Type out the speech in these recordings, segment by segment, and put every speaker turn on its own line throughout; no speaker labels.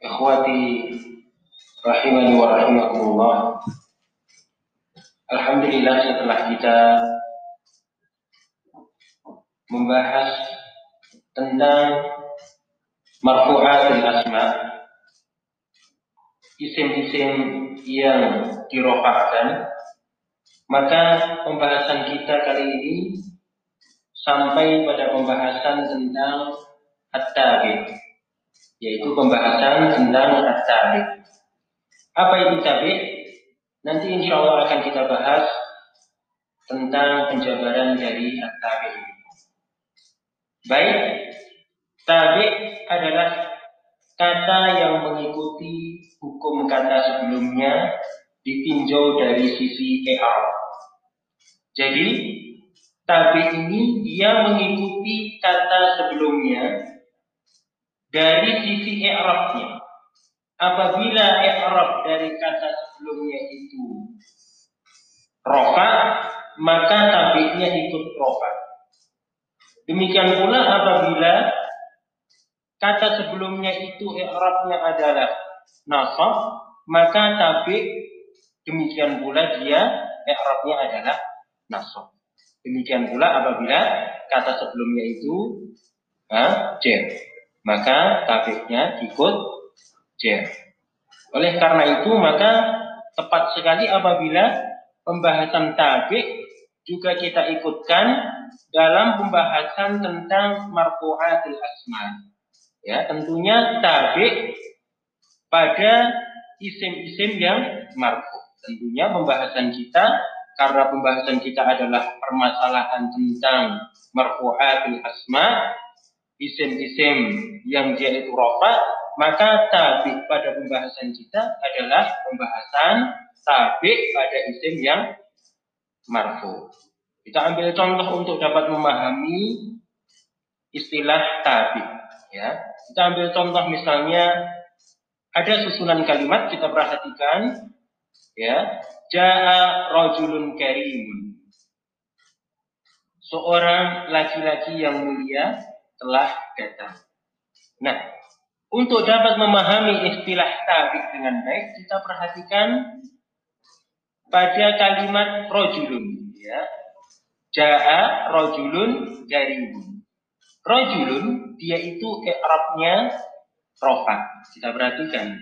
Ikhwati rahimani wa rahimakumullah. Alhamdulillah setelah kita membahas tentang marfu'atul asma isim-isim yang dirofakkan maka pembahasan kita kali ini sampai pada pembahasan tentang at-tabi yaitu pembahasan tentang at-tabi apa itu tabi nanti insya Allah akan kita bahas tentang penjabaran dari at-tabi baik tabi adalah kata yang mengikuti hukum kata sebelumnya ditinjau dari sisi ER. Jadi, tabi ini dia mengikuti kata sebelumnya dari sisi i'rabnya. Apabila i'rab dari kata sebelumnya itu rofa, maka tabinya ikut rofa. Demikian pula apabila kata sebelumnya itu i'rabnya adalah nasab, maka tabi demikian pula dia i'rabnya adalah nasab. Demikian pula apabila kata sebelumnya itu ha, jer, maka tabinya ikut jer. Oleh karena itu maka tepat sekali apabila pembahasan tabik juga kita ikutkan dalam pembahasan tentang marfu'atul asma. Ya, tentunya tabik pada isim-isim yang marfu. Tentunya pembahasan kita karena pembahasan kita adalah permasalahan tentang marfu'atul asma, isim-isim yang dia itu rofa, maka tabik pada pembahasan kita adalah pembahasan tabik pada isim yang marfu. Kita ambil contoh untuk dapat memahami istilah tabik. Ya, kita ambil contoh misalnya ada susunan kalimat kita perhatikan ya jaa rajulun karimun seorang laki-laki yang mulia telah datang. Nah untuk dapat memahami istilah tabik dengan baik kita perhatikan pada kalimat rajulun ya. Jaa rajulun karimun rajulun dia itu i'rabnya rofa kita perhatikan.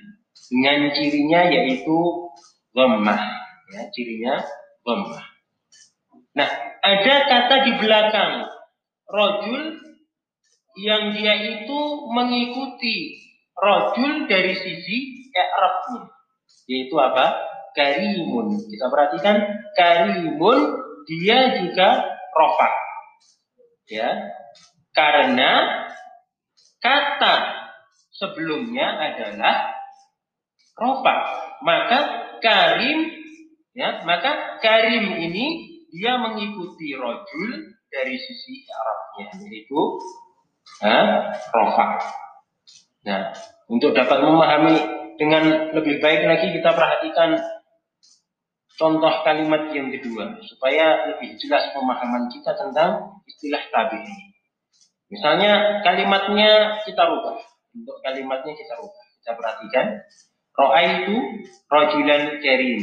Dengan cirinya yaitu dhammah ya cirinya dhammah nah ada kata di belakang rojul yang dia itu mengikuti rojul dari sisi i'rabnya yaitu apa? Karimun. Kita perhatikan karimun dia juga rofa ya. Karena kata sebelumnya adalah rofa maka karim ya maka karim ini dia mengikuti rojul dari sisi Arabnya yaitu ha, rofa nah untuk dapat memahami dengan lebih baik lagi kita perhatikan contoh kalimat yang kedua supaya lebih jelas pemahaman kita tentang istilah tabi ini. Misalnya kalimatnya kita rubah. Untuk kalimatnya kita rubah. Kita perhatikan. Ra'aitu rajulan karim.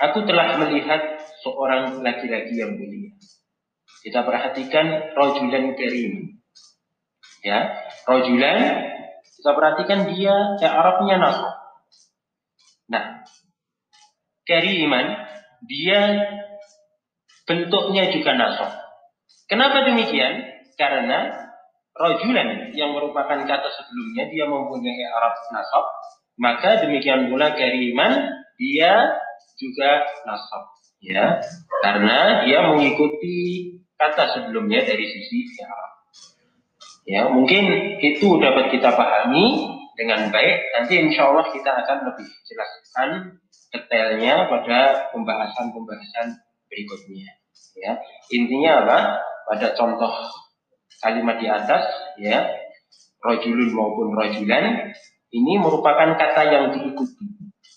Aku telah melihat seorang laki-laki yang mulia. Kita perhatikan rajulan karim. Ya, rajulan kita perhatikan dia ya Arabnya nasab. Nah, kariman dia bentuknya juga nasab. Kenapa demikian? Karena rajulan yang merupakan kata sebelumnya dia mempunyai Arab nasab maka demikian pula kariman dia juga nasab ya karena dia mengikuti kata sebelumnya dari sisi Arab ya mungkin itu dapat kita pahami dengan baik nanti insya Allah kita akan lebih jelaskan detailnya pada pembahasan-pembahasan berikutnya ya intinya apa pada contoh kalimat di atas ya rojulun maupun rojulan ini merupakan kata yang diikuti.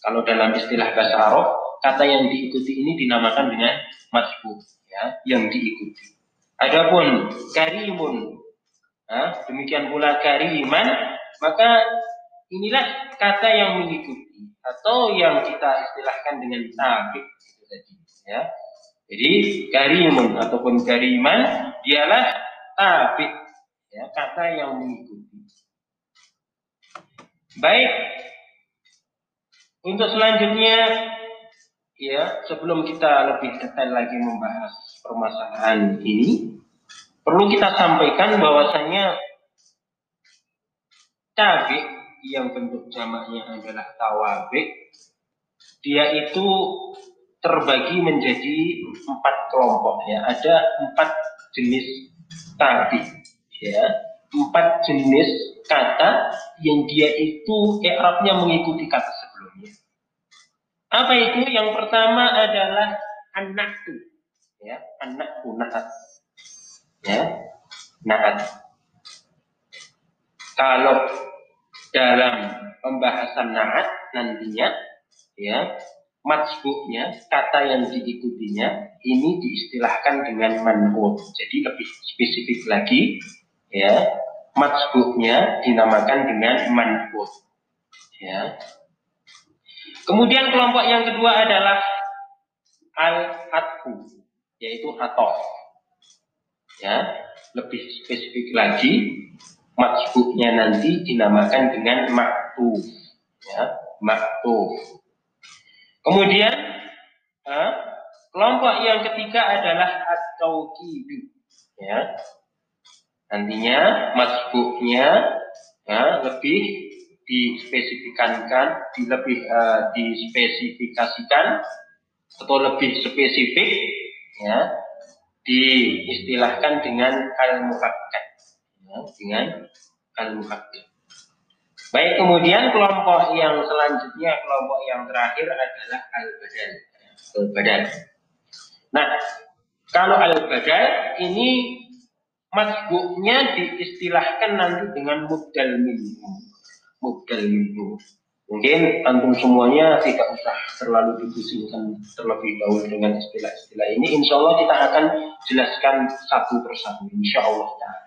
Kalau dalam istilah bahasa Arab, kata yang diikuti ini dinamakan dengan masbuk, ya, yang diikuti. Adapun karimun, nah, demikian pula kariman, maka inilah kata yang mengikuti atau yang kita istilahkan dengan tadi ya. Jadi garimun ataupun gariman dialah tabik ya kata yang mengikuti. Baik. Untuk selanjutnya ya sebelum kita lebih detail lagi membahas permasalahan ini perlu kita sampaikan bahwasanya tabik yang bentuk jamaknya adalah tawabik dia itu terbagi menjadi empat kelompok ya. Ada empat jenis tabik ya. Empat jenis kata yang dia itu i'rabnya mengikuti kata apa itu? Yang pertama adalah anakku ya anakku naat. Ya naat. Kalau dalam pembahasan naat nantinya ya majbuknya kata yang diikutinya ini diistilahkan dengan man'ut. Jadi lebih spesifik lagi ya majbuknya dinamakan dengan man'ut. Ya kemudian kelompok yang kedua adalah al-atfu yaitu atof ya lebih spesifik lagi majbuknya nanti dinamakan dengan maktuf. Ya maktuf. Kemudian eh, kelompok yang ketiga adalah atau kidu ya nantinya majbuknya ya, lebih dispesifikasikan di lebih uh, dispesifikasikan atau lebih spesifik ya diistilahkan dengan al muhakkak dengan al-muhakkik. Baik, kemudian kelompok yang selanjutnya, kelompok yang terakhir adalah al-badal. Al-badal. Nah, kalau al-badal ini masbuknya diistilahkan nanti dengan mubdal minhu. Mubdal minhu. Mungkin antum semuanya tidak usah terlalu dipusingkan terlebih dahulu dengan istilah-istilah ini. Insya Allah kita akan jelaskan satu persatu. Insya Allah. Ta'ala.